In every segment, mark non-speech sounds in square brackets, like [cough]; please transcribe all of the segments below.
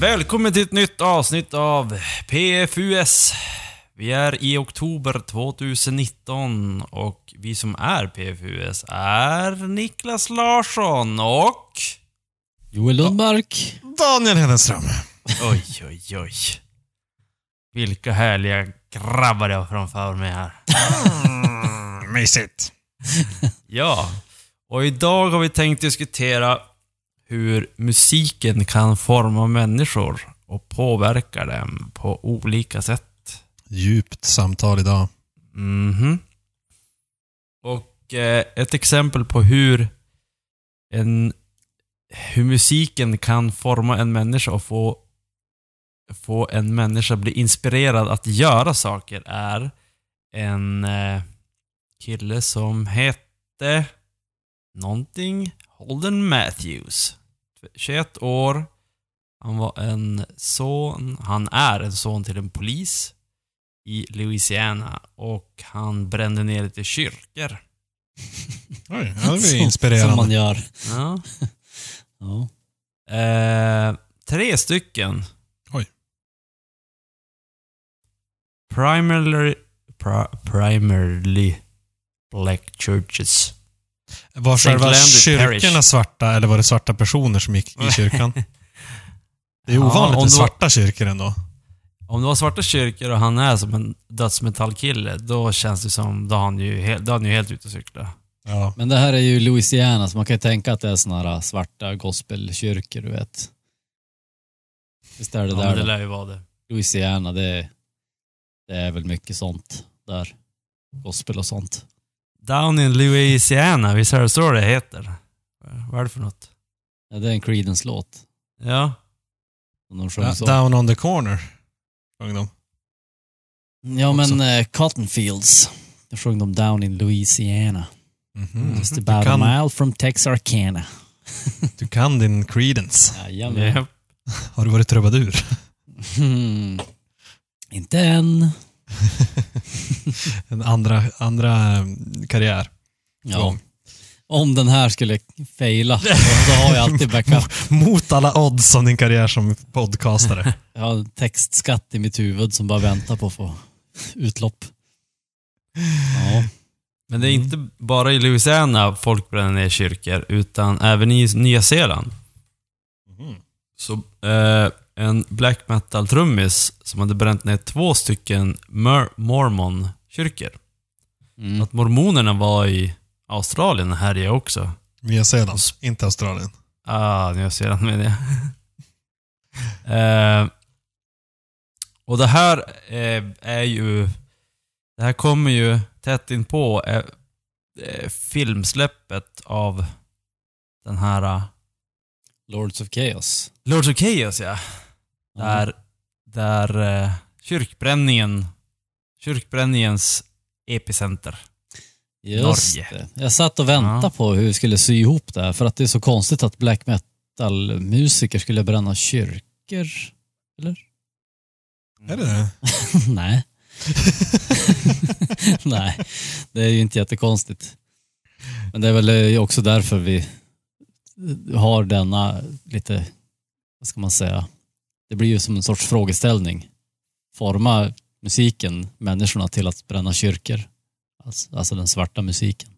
Välkommen till ett nytt avsnitt av PFUS. Vi är i oktober 2019 och vi som är PFUS är Niklas Larsson och... Joel Lundmark. Daniel Hedenström. Oj, oj, oj. Vilka härliga grabbar jag har framför mig här. Mysigt. Ja, och idag har vi tänkt diskutera hur musiken kan forma människor och påverka dem på olika sätt. Djupt samtal idag. Mhm. Och eh, ett exempel på hur en hur musiken kan forma en människa och få få en människa bli inspirerad att göra saker är en eh, kille som hette någonting Holden Matthews. 21 år. Han var en son, han är en son till en polis i Louisiana och han brände ner lite kyrkor. [laughs] Oj, ja, det [laughs] Som- inspirerande. Som man gör. Ja. [laughs] Ja. Eh, tre stycken. Oj. Primarily, pri, primarily black churches. Var själva kyrkorna svarta eller var det svarta personer som gick i [laughs] kyrkan? Det är Ja, ovanligt om med svarta kyrkor ändå. Om det var svarta kyrkor och han är som en dödsmetallkille, då känns det som, då är han ju helt, då är han ju helt ute och cykla. Ja. Men det här är ju Louisiana, så man kan ju tänka att det är såna här svarta gospelkyrkor, du vet. Visst är det Ja, där det då? lär ju vara det. Louisiana, det, det är väl mycket sånt där. Gospel och sånt. Down in Louisiana, visst är det så det heter? Vad är det för något? Ja, det är en Creedence-låt. Ja. som De sjöng så. Down on the corner. sjöng de. Ja, men eh, Cotton Fields. Då sjöng de Down in Louisiana. Mhm. Just Du, about a kan, mile from Texarkana. du kan din Creedence. Jajamän. Japp. Har du varit trubadur? [laughs] Hmm. Inte än. [laughs] En andra, andra eh, karriär. Ja. Om den här skulle faila, då, har jag alltid backup. [laughs] Mot alla odds om din karriär som podcastare. [laughs] Jag har en textskatt i mitt huvud som bara väntar på att få utlopp. Ja. Men det är inte bara i Louisiana folk bränner ner kyrkor, utan även i Nya Zeeland. Så eh, en black metal-trummis som hade bränt ner två stycken mor- mormon-kyrkor. Mm. Att mormonerna var i Australien och härjade också. Nya Zeeland, inte Australien. Ah, Nya Zeeland menar jag. [laughs] eh, och det här eh, är ju... Det här kommer ju tätt in på eh, eh, filmsläppet av den här eh, Lords of Chaos. Lords of Chaos, ja. Där, där eh, kyrkbränningen, kyrkbränningens epicenter. Just Norge. det. Jag satt och väntade Ja. på hur vi skulle sy ihop det här, för att det är så konstigt att black metal-musiker skulle bränna kyrkor. Eller? Är det det? [laughs] Nej. [laughs] Nej, det är ju inte jättekonstigt. Men det är väl eh, också därför vi har denna lite, vad ska man säga, det blir ju som en sorts frågeställning. Forma musiken människorna till att bränna kyrkor. Alltså, alltså den svarta musiken.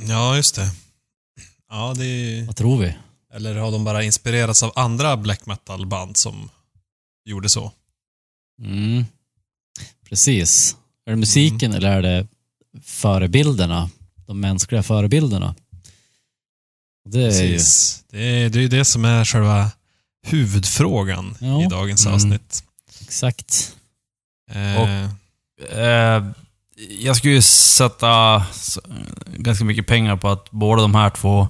Ja, just det. Ja, det är... Vad tror vi? Eller har de bara inspirerats av andra black metal-band som gjorde så? Mm. Precis. Är det musiken eller är det förebilderna? De mänskliga förebilderna? Det är ju... Precis. Det är det är ju det som är själva huvudfrågan Ja. i dagens Mm. avsnitt. Exakt. Eh, Och- Eh, jag skulle ju sätta ganska mycket pengar på att båda de här två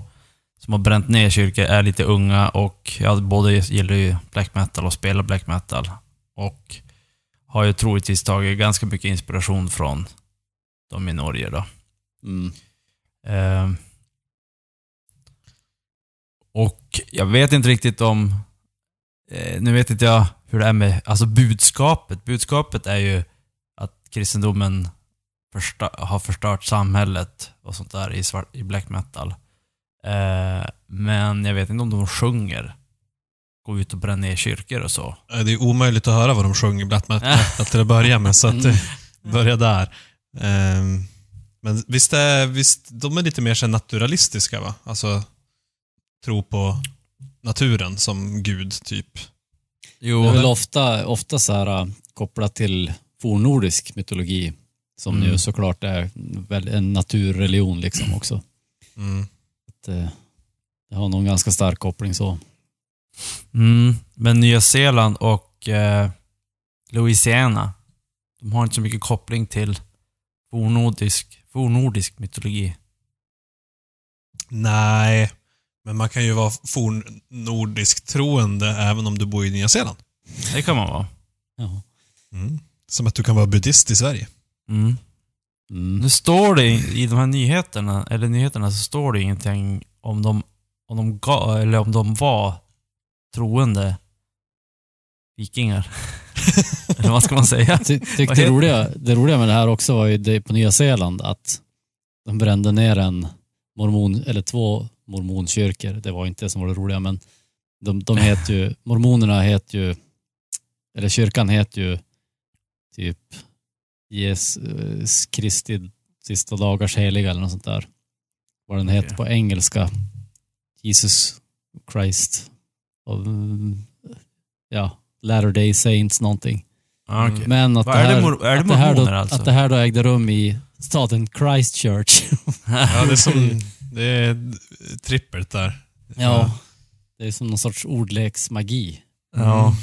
som har bränt ner kyrkor är lite unga och ja, både gillar ju black metal och spelar black metal. Och har ju troligtvis tagit ganska mycket inspiration från de i Norge då. Mm. Eh, och jag vet inte riktigt om... Eh, nu vet inte jag hur det är med alltså budskapet. Budskapet är ju att kristendomen första, har förstört samhället och sånt där i, svart, i black metal. Eh, men jag vet inte om de sjunger. Gå ut och bränna ner kyrkor och så. Eh, Det är omöjligt att höra vad de sjunger i black metal [laughs] till att börja med, så att Mm. [laughs] börja där. Ehm, men visst är, visst, de är lite mer så naturalistiska va? Alltså, tro på naturen som gud, typ. Jo, Det är väl ofta, ofta så här, äh, kopplat till fornnordisk mytologi. Som Mm. ju såklart är väl en naturreligion liksom också. Mm. Att, eh, det har nog en ganska stark koppling så. Mm, men Nya Zeeland och eh, Louisiana, de har inte så mycket koppling till fornnordisk, fornnordisk mytologi. Nej, men man kan ju vara fornnordisk troende även om du bor i Nya Zeeland. Det kan man vara. Ja. Mm. Som att du kan vara buddhist i Sverige. Mm. Mm. Nu står det i, de här nyheterna, eller nyheterna, så står det ingenting om de, om de, ga, eller om de var troende vikingar. [laughs] eller vad ska man säga? Ty, Vad det, roliga, det roliga med det här också var ju det på Nya Zeeland att de brände ner en mormon, eller två mormonkyrkor. Det var inte det som var det roliga men de, de heter ju, [laughs] mormonerna heter ju, eller kyrkan heter ju typ Jesus Kristi sista dagars heliga eller något sånt där. Vad den heter på engelska. Jesus Christ. Och, mm, ja, Latter Day Saints någonting. Ja, okej. Men att Vad det är det här, det att, det här då, alltså? att det här då ägde rum i staden Christchurch. [laughs] Ja, det är som... [laughs] Det är trippelt där. ja. Det är som någon sorts ordleksmagi. Ja.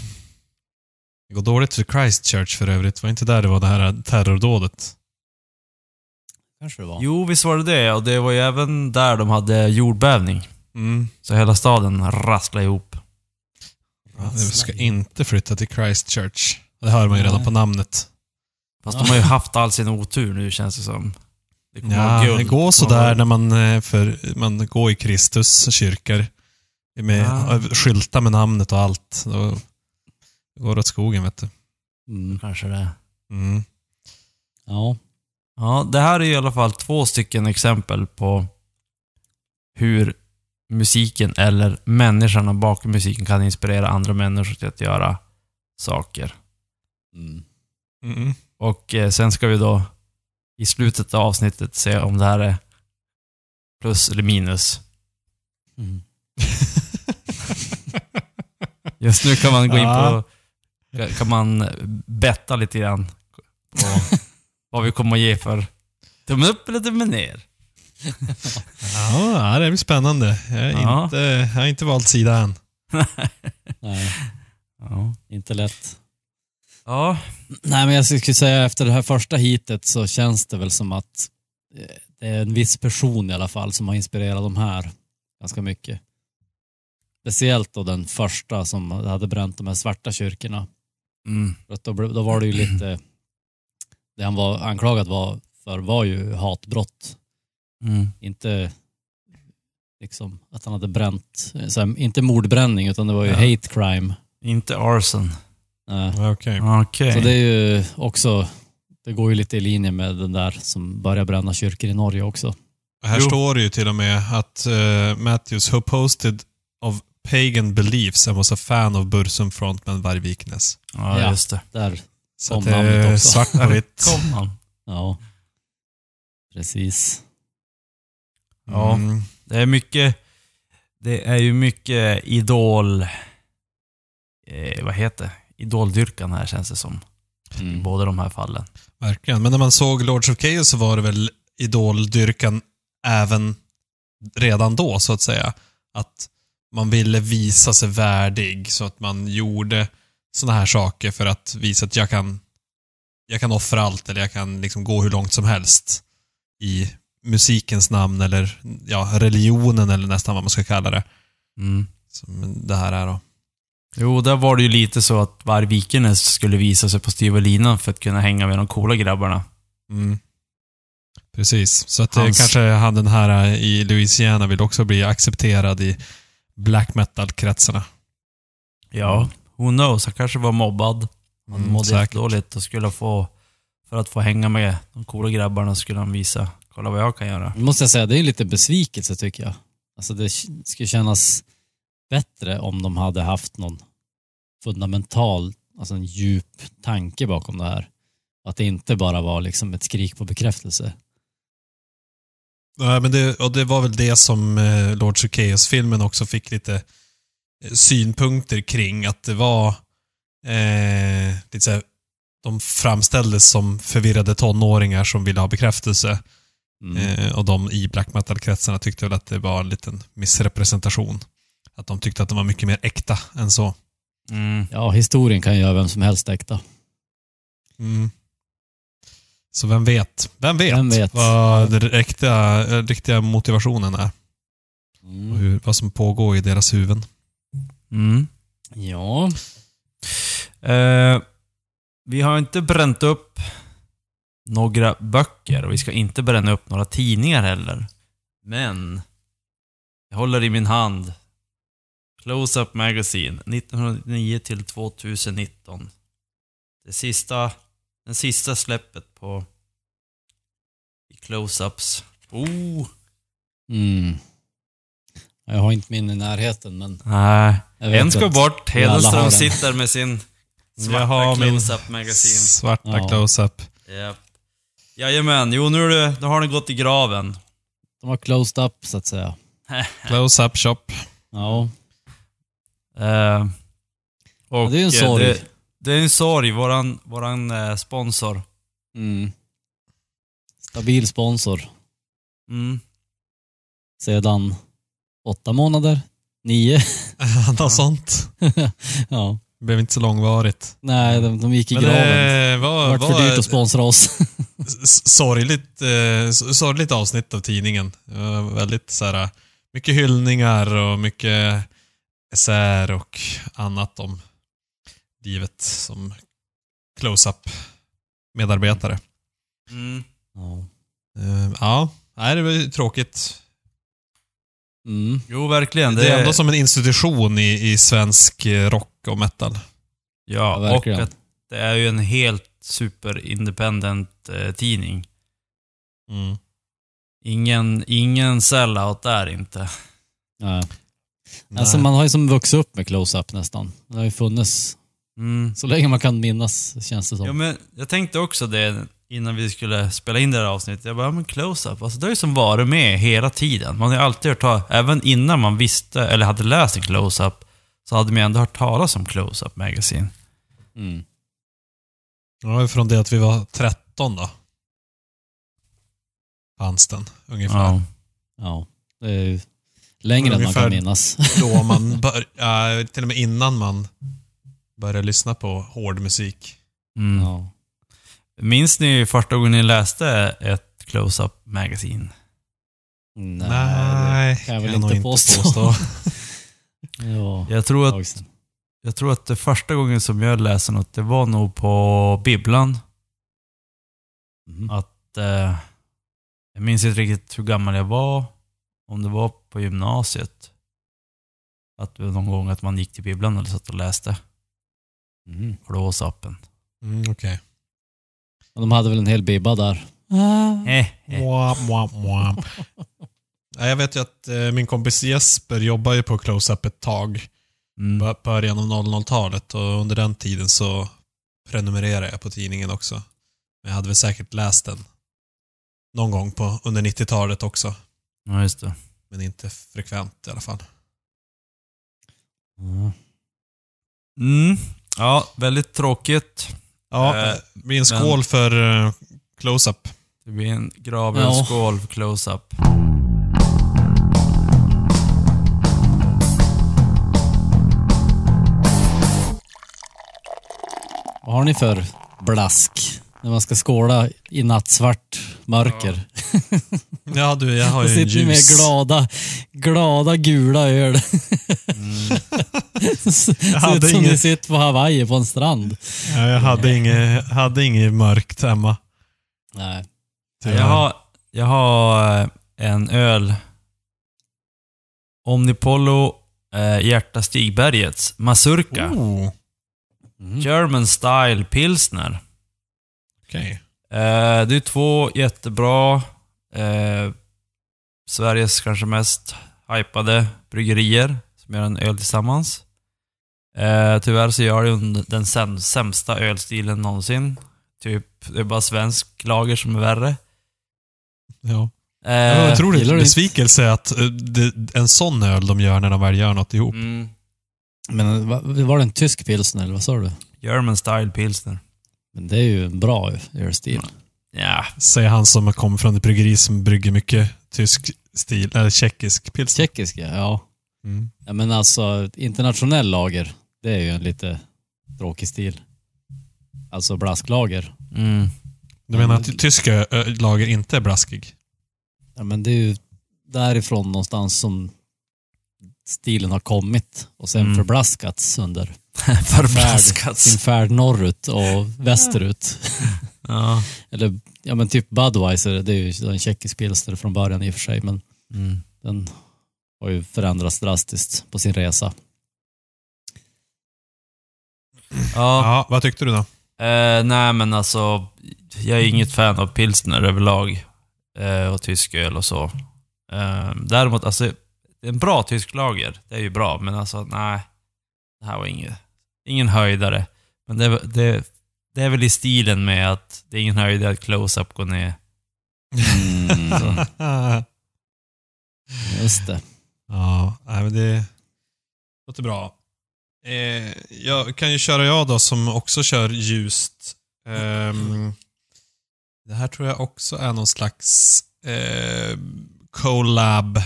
Det går dåligt för Christchurch för övrigt. Var inte där det var det här terrordådet? Kanske det var. Jo, visst var det det. Och det var ju även där de hade jordbävning. Mm. Så hela staden rasslade ihop. Ja, vi ska inte flytta till Christchurch. Det hör man ju redan på namnet. Fast de har ju [laughs] haft all sin otur nu känns det som. Det Ja, det går sådär när man, eh, för, man går i Kristus kyrkor. Med, Ah. Skyltar med namnet och allt. Då går det åt skogen, vet du. Mm. Kanske det. Mm. Ja. Ja, det här är i alla fall två stycken exempel på hur musiken eller människorna bakom musiken kan inspirera andra människor till att göra saker. Mm. Mm. Och eh, sen ska vi då i slutet av avsnittet se om det här är plus eller minus. Mm. [laughs] Just nu kan man gå in på, kan man betta lite grann på vad vi kommer att ge för tummen upp eller tummen ner. Ja, det blir spännande. Jag, är Ja. inte, jag har inte valt sida än. [laughs] Nej, Ja. inte lätt. Ja, Nej, men jag skulle säga efter det här första hitet så känns det väl som att eh, det är en viss person i alla fall som har inspirerat de här ganska mycket. Speciellt då den första som hade bränt de här svarta kyrkorna. mm. Då, då var det ju lite, det han var anklagad var, för var ju hatbrott. Mm. Inte liksom att han hade bränt, här, inte mordbränning utan det var ju Ja. hate crime. Inte arson. Ja, Okej. Okej. Så det är ju också, det går ju lite i linje med den där som börjar bränna kyrkor i Norge också. Här Jo. står det ju till och med att uh, Matthews, who posted of pagan beliefs and was a fan of Bursum frontman Varg Viknes. Ja, Ja. just det. Där, Så Kom namnet också. svart på vitt. [laughs] Kom han. ja. Precis. Ja. Mm. Det är mycket, det är ju mycket idol, eh, vad heter det? Idoldyrkan här känns det som. I Mm. båda de här fallen. Verkligen. Men när man såg Lords of Chaos så var det väl idoldyrkan även redan då, så att säga. Att man ville visa sig värdig, så att man gjorde såna här saker för att visa att jag kan, jag kan offra allt, eller jag kan liksom gå hur långt som helst i musikens namn eller ja, religionen eller nästan vad man ska kalla det. Mm. Som det här är då. Jo, där var det ju lite så att varje Vikernes skulle visa sig på styva linan för att kunna hänga med de coola grabbarna. Mm. Precis. Så att det Hans- kanske han den här eh, i Louisiana vill också bli accepterad i black metal-kretsarna. Ja, who knows? Han kanske var mobbad. Han Mm, mådde jättedåligt och skulle få... För att få hänga med de coola grabbarna skulle han visa, kolla vad jag kan göra. Nu måste jag säga, det är lite besvikelse tycker jag. Alltså det skulle kännas bättre om de hade haft någon fundamental, alltså en djup tanke bakom det här. Att det inte bara var liksom ett skrik på bekräftelse. Nej, men det, och det var väl det som eh, Lords of Chaos-filmen också fick lite eh, synpunkter kring. Att det var eh, lite så här, de framställdes som förvirrade tonåringar som ville ha bekräftelse. Mm. Eh, och de i black metal-kretsarna tyckte väl att det var en liten missrepresentation. Att de tyckte att de var mycket mer äkta än så. Mm. Ja, historien kan göra vem som helst äkta. Mm. Så vem vet? Vem vet, Vem vet? vad den riktiga, eh, riktiga motivationen är? Och Mm. hur, vad som pågår i deras huvuden. Mm. Ja, Eh, vi har inte bränt upp några böcker och vi ska inte bränna upp några tidningar heller. Men jag håller i min hand Close-Up Magazine 1999 till 2019. Det sista, den sista släppet på i Close-Ups. Oh, mm. jag har inte min i närheten men nej. En ska bort. Hedenström den. sitter med sin svarta Jag har min Close-Up Magazine. Svarta Ja. close-up. Japp. Jajamän, jo nu, det, nu har den gått i graven. De har closed up så att säga. [laughs] Close-up shop. Ja, Eh, och det är en eh, sorg. Det, det är en sorg, våran, våran eh, sponsor. mm. stabil sponsor Mm. sedan åtta månader, nio. [laughs] Något sånt. [laughs] ja. Det blev inte så långvarigt. Nej, de, de gick i Men graven. det Det var, för var dyrt att sponsra oss. [laughs] sorgligt, eh, sorgligt avsnitt av tidningen. Det var väldigt så här, mycket hyllningar och mycket essäer och annat om livet som close-up medarbetare. Mm. ja. Eh, Ja, nej, det var ju tråkigt. Mm. Jo, verkligen. Det är ändå som en institution i, i svensk eh, rock och metal. Ja, Ja, och att det är ju en helt super independent eh, tidning. Mm. Ingen, ingen sellout där inte. Ja. Nej. Alltså man har ju som vuxit upp med close-up nästan. Det har ju funnits Mm. så länge man kan minnas, känns det som. Ja, men jag tänkte också det innan vi skulle spela in det här avsnittet. Jag bara, ja, men close-up, alltså det har ju som varit med hela tiden. Man har ju alltid hört talas, även innan man visste, eller hade läst en close-up, så hade man ändå hört talas om close-up magazine. Mm. Ja, från det att vi var 13 då. Fanns den, ungefär. Ja. Ja, det är ju längre än man kan minnas. Då [laughs] man bör, ja, till och med innan man började lyssna på hård musik. Mm. Ja. Minns ni första gången ni läste ett close-up magazine? Nej, Nej, det kan jag väl nog inte påstå. [laughs] ja, Jag tror, att, jag tror att det första gången som jag läste något, det var nog på bibblan. Mhm. Att... Eh, jag minns inte riktigt hur gammal jag var. Om det var på gymnasiet. Att någon gång att man gick till bibblan och satt och läste Mhm. close-upen. Mm, Okej. Men de hade väl en hel bibba där. Eh, eh. Mwah. Ja, Jag vet ju att eh, min kompis Jesper jobbar ju på Close-Up ett tag. Mm. Bör- Början av 00-talet och under den tiden så prenumererade jag på tidningen också. Men jag hade väl säkert läst den någon gång på, under 90-talet också. Ja, just det. Men inte frekvent i alla fall. Mm. Mm. Ja, väldigt tråkigt. Ja, Eh, det blir en skål för eh, Close-Up. Det blir en gravölsskål för close-up. Vad har ni för blask? När man ska skåla i nattsvart mörker. Ja, [laughs] du, jag har ju en sitter ni med ljus... glada, glada gula öl. [laughs] Mm. [laughs] Ser hade ut som inget- ni sitter på Hawaii på en strand. Ja, jag hade inget, hade inget mörkt hemma. Nej. Jag har, jag har eh, en öl. Omnipollo eh, Hjärta Stigbergets Mazurka. Oh, Mm. German Style Pilsner. Okej. Eh, det är två jättebra, eh, Sveriges kanske mest hypade bryggerier som gör en öl tillsammans. Eh, tyvärr så gör de den säm- sämsta ölstilen någonsin. Typ, det är bara svensk lager som är värre. Ja. Eh, Det var en otrolig gillar du inte- besvikelse att det, en sån öl de gör när de väl gör något ihop. mm, Men va- var det en tysk pilsner eller vad sa du? German Style Pilsner. Men det är ju en bra ölstil. Ja, Säger han som kommer från ett bryggeri som brygger mycket tysk stil, eller tjeckisk pilsner. Tjeckiska, ja. Mm. ja. Men alltså internationell lager, det är ju en lite tråkig stil. Alltså blasklager. mm. Du menar att tyska lager inte är blaskig? Ja, men det är ju därifrån någonstans som stilen har kommit och sen Mm. förblaskats under [laughs] Förblaskats. sin färd norrut och västerut. Ja. [laughs] Eller ja men typ Budweiser, det är ju en tjeckisk pilsner från början i och för sig, men Mm. den har ju förändrats drastiskt på sin resa. Ja, Ja, vad tyckte du då? eh, nej men alltså, jag är inget fan av pilsner överlag. Eh, och tysk öl och så. Eh, däremot, alltså, en bra tysk lager, det är ju bra, men alltså nej. Det här var inget, ingen höjdare. Men det, det, det är väl i stilen med att det är ingen höjdare att close-up går ner. Mm, [laughs] just det. ja, nej, men det låter bra. Eh, jag kan ju köra jag då som också kör ljust. Ehm, det här tror jag också är någon slags eh, collab.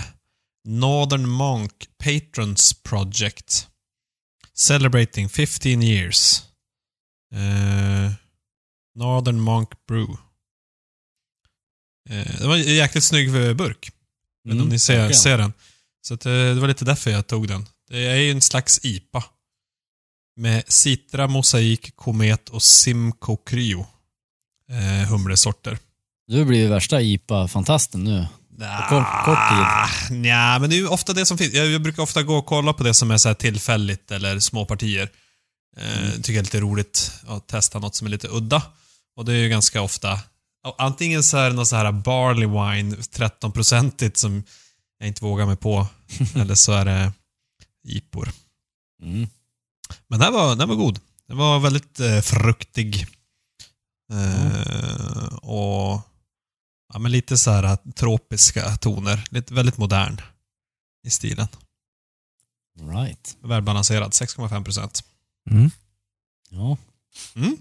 Northern Monk Patrons Project. Celebrating 15 years. Eh, Northern Monk Brew. Eh, det var en jäkligt snygg eh, burk. Vet inte om ni ser, Mm, ser den. Så att, eh, det var lite därför jag tog den. Det är ju en slags IPA. Med Citra, Mosaik, Komet och Simcoe Cryo. Eh, humlesorter. Du blir ju värsta IPA-fantasten nu. Kort- kort tid. Nja, men det är ju ofta det som finns. Jag, jag brukar ofta gå och kolla på det som är så här tillfälligt eller små partier. Eh, Mm. Tycker jag är lite roligt att testa något som är lite udda. Och det är ju ganska ofta antingen så är det något så här barley wine, 13-procentigt som jag inte vågar mig på. [laughs] eller så är det IPOR. Mm. Men den var, den var god. Den var väldigt eh, fruktig. Eh, och ja, men lite så här tropiska toner. Lite, väldigt modern i stilen. Right. Välbalanserad, 6,5 procent. Mm. Ja. Mm.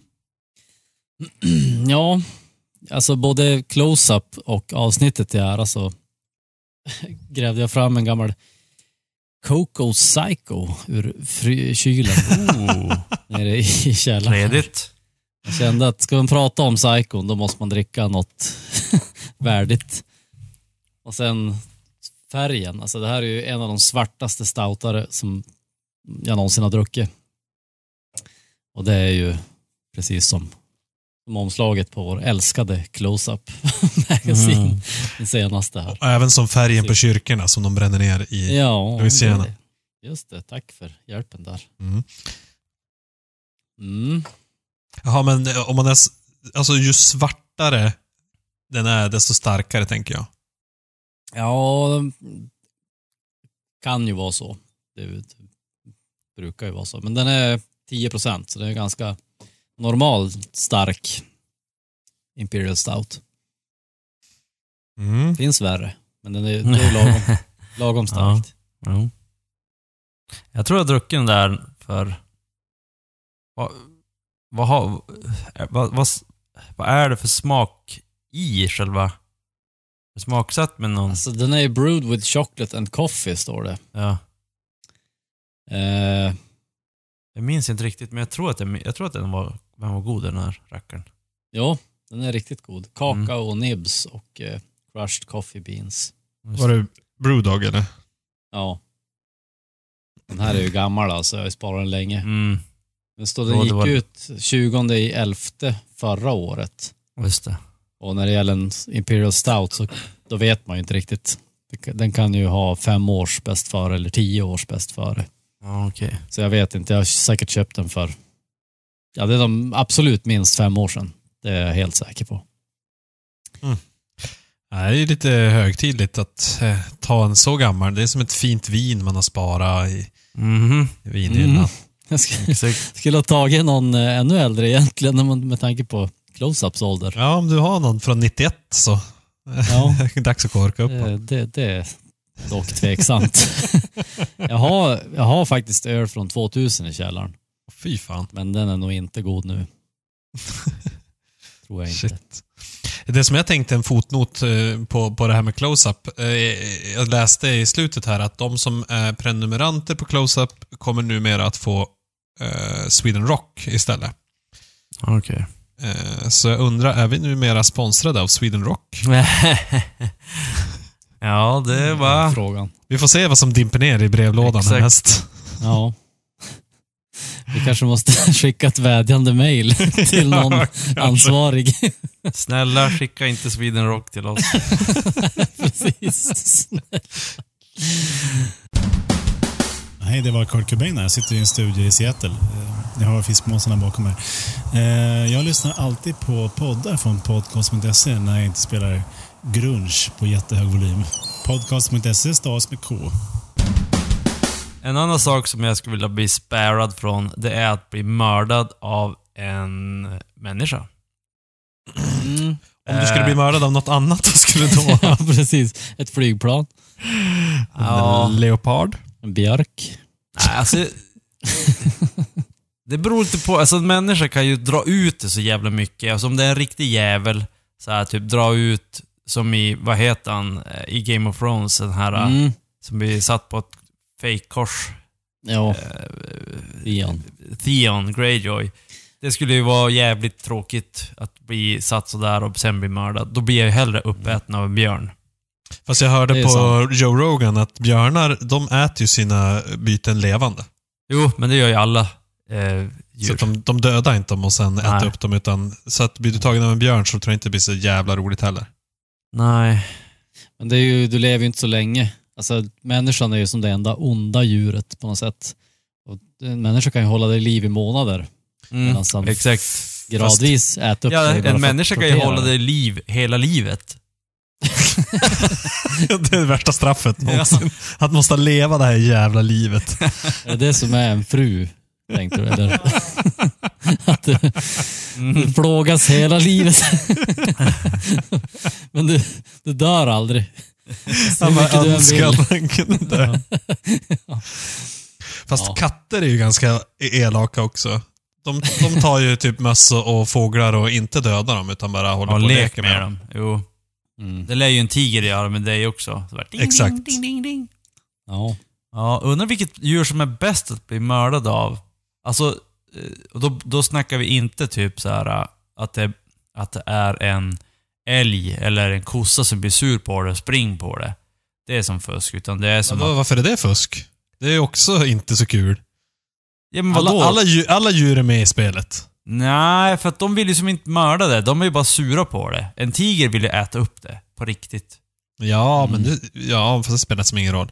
[clears throat] ja, alltså både close-up och avsnittet till ära så [laughs] grävde jag fram en gammal Coco Psycho ur fry- kylen Oh, [laughs] nere i källaren. redigt. Jag kände att ska man prata om Psycho då måste man dricka något [laughs] värdigt. Och sen färgen, alltså det här är ju en av de svartaste stoutare som jag någonsin har druckit. Och det är ju precis som, som omslaget på vår älskade Close-Up [laughs] magasin, Mm. den senaste här. Och även som färgen på kyrkorna som de bränner ner i. Ja, Louisiana. just det. Tack för hjälpen där. Mm. Mm. Jaha, men eh, om man är... Alltså ju svartare den är, desto starkare tänker jag. Ja, kan ju vara så. Det, det brukar ju vara så. Men den är 10 procent, så det är ganska normal stark Imperial Stout. Mm. Finns värre, men den är, [laughs] lagom, lagom starkt. Jo. Jag tror jag druckit den där för... Vad, vad, har, vad, vad, vad är det för smak i själva... Smaksatt med någon... Alltså, den är ju brewed with chocolate and coffee, står det. Ja, Eh, jag minns inte riktigt, men jag tror att, den, jag tror att den, var, den var god den här rackaren. Ja, den är riktigt god. Kakao Mm. och nibs och eh, crushed coffee beans. Var det Brewdog eller? Ja. Den här är ju gammal alltså, jag har sparat den länge. Mm, Den stod, den det gick var- ut 20 i 11 förra året. just det. Och när det gäller en Imperial Stout så då vet man ju inte riktigt. Den kan ju ha fem års bäst före eller tio års bäst före. Ja, okej. Så jag vet inte, jag har säkert köpt den för, ja det är de absolut minst fem år sedan. Det är jag helt säker på. Nej, det är lite högtidligt att eh, ta en så gammal. Det är som ett fint vin man har sparat i, i vinhyllan. Mm. Jag skulle, skulle ha tagit någon eh, ännu äldre egentligen med tanke på close-ups ålder. Ja, om du har någon från 91 så Ja. [laughs] dags att korka upp Det, det, det är dock tveksamt. [laughs] jag, har, jag har faktiskt öl från 2000 i källaren, Fy fan. men den är nog inte god nu. [laughs] Tror jag inte. Shit. Det som jag tänkte en fotnot eh, på, på det här med close-up. eh, Jag läste i slutet här att de som är prenumeranter på close-up kommer numera att få eh, Sweden Rock istället. Okej. Eh, Så jag undrar, är vi numera sponsrade av Sweden Rock? [laughs] ja, det var... Frågan. Vi får se vad som dimper ner i brevlådan Exakt. härnäst. Ja. Vi kanske måste [laughs] skicka ett vädjande mail [laughs] till någon Ja, ansvarig. Snälla, skicka inte Sweden Rock till oss. Precis. Hej, det var Kurt Cobain här. Jag sitter i en studio i Seattle. Jag har fiskmåsarna bakom mig. Eh, Jag lyssnar alltid på poddar från podcast.se när jag inte spelar grunge på jättehög volym. Podcast.se stavas med K. En annan sak som jag skulle vilja bli sparad från, det är att bli mördad av en människa. Mm. Om du skulle bli mördad av något annat, vad skulle du då? [laughs] Ja, precis. Ett flygplan. Ja. En leopard? En björk. Nej, alltså... [laughs] det beror lite på, alltså en människa kan ju dra ut det så jävla mycket. Alltså om det är en riktig jävel, så här, typ dra ut, som i, vad heter han, eh, i Game of Thrones, den här Mm. som blir satt på ett fake-kors. Ja, Eh, Ian. Theon Greyjoy. Det skulle ju vara jävligt tråkigt att bli satt sådär och sen bli mördad. Då blir jag ju hellre uppäten av en björn. Fast jag hörde på sant. Joe Rogan att björnar, de äter ju sina byten levande. Jo, men det gör ju alla eh, Så djur. att de, de dödar inte dem och sen Nej. äter upp dem, utan så att blir du tagen av en björn så tror jag inte det blir så jävla roligt heller. Nej. Men det är ju, du lever ju inte så länge. Alltså, människan är ju som det enda onda djuret på något sätt. Och en människa kan ju hålla dig i liv i månader. Mm, exakt. gradvis äter upp Ja, dig en människa kan ju hålla dig. i liv hela livet. [laughs] det är det värsta straffet Ja. någonsin. Att måste leva det här jävla livet. Är det det som är en fru, tänkte du? Eller? [laughs] att du, du plågas hela livet. [laughs] Men du, du dör aldrig. Han bara önskar att han kunde dö. [laughs] Fast Ja. katter är ju ganska elaka också. De, de tar ju typ möss och fåglar och inte dödar dem, utan bara håller Ja, på och lek leker med med dem. dem. Jo. Mm. Det lär ju en tiger göra med dig också. Så bara, ding, Exakt. Ding, ding, ding, ding. Ja. Ja, undrar vilket djur som är bäst att bli mördad av. Alltså, eh, då, då snackar vi inte typ så här eh, att det, att det är en älg eller en kossa som blir sur på det och spring på det. Det är som fusk, utan det är som Vadå, att... varför är det fusk? Det är också inte så kul. Ja, men? Alla, alla, djur, alla djur är med i spelet. Nej, för att de vill ju som inte mörda det. De är ju bara sura på det. En tiger vill ju äta upp det. På riktigt. Ja, Mm. men det, ja, fast det spelar som ingen roll.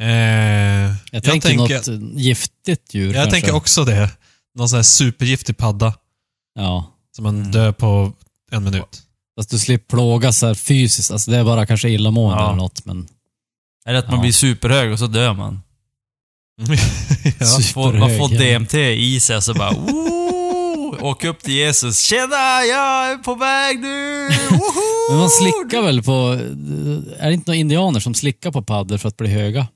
Eh, Jag, tänker något giftigt djur jag kanske. tänker också det. Någon sån här supergiftig padda Ja. som man Mm. dör på en minut. Fast du slipper plågas så här fysiskt. Alltså det är bara kanske illamående Ja. eller något. Men Eller att man Ja. blir superhög och så dör man. [laughs] ja. Man får, man får Superhög. DMT i sig och så bara Ooh, Åk upp till Jesus. Tjena, jag är på väg nu! Woho! [laughs] Men man slickar väl på... Är det inte några indianer som slickar på paddor för att bli höga?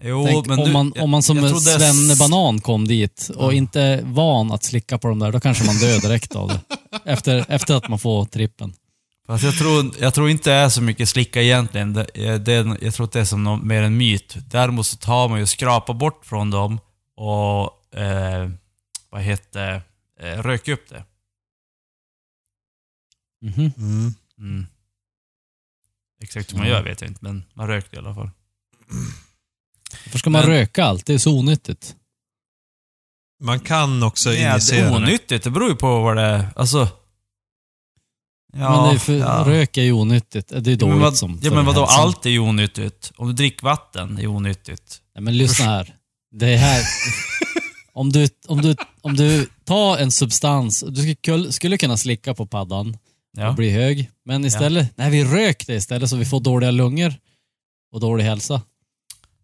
Jo, Tänk, men om, du, man, om man som svennebanan kom dit och Ja. inte är van att slicka på dem där, då kanske man dör direkt av det. Efter, efter att man får trippen. Fast jag tror, jag tror inte det är så mycket slicka egentligen. Det, det, är- jag tror att det är som någon, mer en myt. Däremot så tar man ju och skrapar bort från dem och, eh, vad heter eh, röker upp det. Mhm. Mm. Mm. Exakt hur man gör vet jag inte, men man rökte i alla fall. Varför ska man Men- röka allt? Det är så onyttigt. Man kan också Ja, det injicera är det. onyttigt, det beror ju på vad det är. Alltså... Ja, men det är för, ja. rök är ju onyttigt. Det är Ja, dåligt men vad, som ja, men vadå, hälsan. allt är ju onyttigt. Om du dricker vatten är onyttigt. Nej, men lyssna här. Det här... [laughs] om, du, om, du, om du tar en substans, du skulle, kull- skulle kunna slicka på paddan och Ja. bli hög. Men istället, nej vi rök det istället så vi får dåliga lungor och dålig hälsa.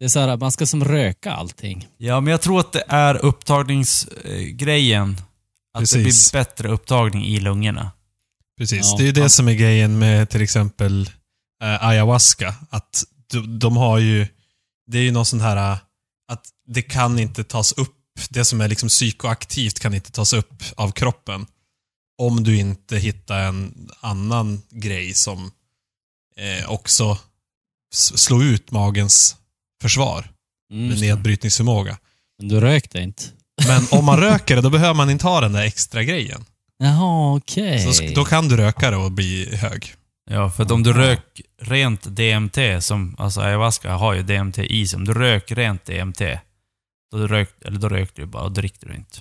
Det är så här, man ska som röka allting. ja, men jag tror att det är upptagningsgrejen. Att det Precis. blir bättre upptagning i lungorna. Precis. Ja. Det är ju det som är grejen med till exempel eh, ayahuasca. Att de, de har ju, det är ju någon sån här, eh, att det kan inte tas upp, det som är liksom psykoaktivt kan inte tas upp av kroppen. Om du inte hittar en annan grej som eh, också slår ut magens försvar Mm. med nedbrytningsförmåga. Men du rökte inte. Men om man röker det, då behöver man inte ha den där extra grejen. Jaha, okej. Så sk- då kan du röka det och bli hög. Ja, för att om du rök rent DMT, som, alltså ayahuasca har ju DMT i sig. Om du rök rent DMT, då, rök, eller då rökte du bara och drickte du inte.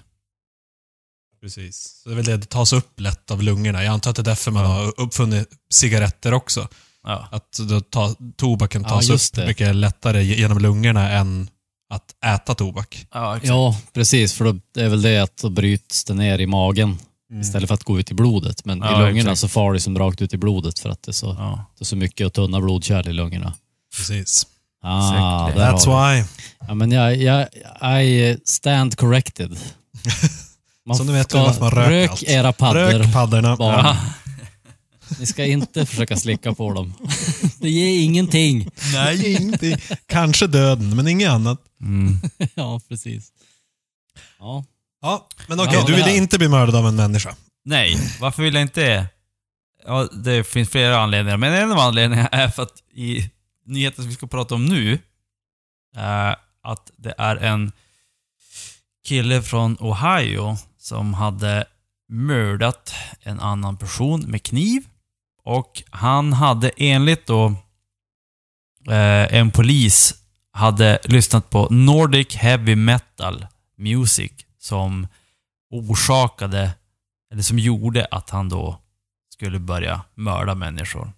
Precis. Så det är väl det, det tas upp lätt av lungorna. Jag antar att det är därför man har uppfunnit cigaretter också. Ja. Att då ta, tobaken Ja, tas just upp det. mycket lättare genom lungorna än att äta tobak. Ja. Ja, precis. För då, det är väl det att då bryts det ner i magen Mm. istället för att gå ut i blodet. Men Ja, i lungorna exakt. så far det som rakt ut i blodet för att det är så, Ja. det är så mycket och tunna blodkärl i lungorna. Precis. Ah, That's du. why. Ja, men jag, jag, I stand corrected. [laughs] Man Så nu vet ska- du man Rök allt. era paddor. Rök paddorna. barn. Ni ska inte försöka slicka på dem. [laughs] Det ger ingenting. Nej, ingenting. Kanske döden, men inget annat. Mm. [laughs] Ja, precis. Ja. Ja, men okej, Ja, du vill inte bli mördad av en människa. Nej, varför vill jag inte det? Ja, det finns flera anledningar, men en av anledningarna är för att i nyheten som vi ska prata om nu, är att det är en kille från Ohio som hade mördat en annan person med kniv. Och han hade enligt då eh, en polis hade lyssnat på Nordic Heavy Metal Music som orsakade, eller som gjorde att han då skulle börja mörda människor.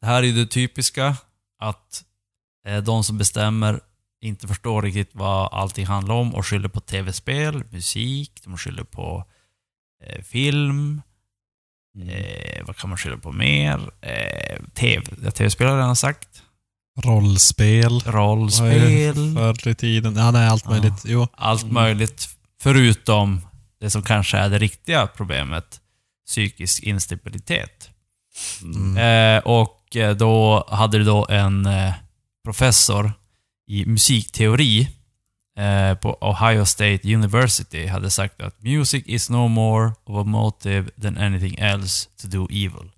Det här är ju det typiska, att eh, de som bestämmer inte förstår riktigt vad allting handlar om och skyller på tv-spel, musik, de skyller på eh, film, eh, vad kan man skylla på mer? Eh, TV, ja, tv-spel har jag redan sagt. Rollspel. Rollspel. Förr i tiden. Ja, nej, allt Ja. möjligt. Jo. Allt Mm. möjligt, förutom det som kanske är det riktiga problemet, psykisk instabilitet. Mm. Eh, och eh, då hade du då en eh, professor i musikteori eh, på Ohio State University hade sagt att music is no more of a motive than anything else to do evil.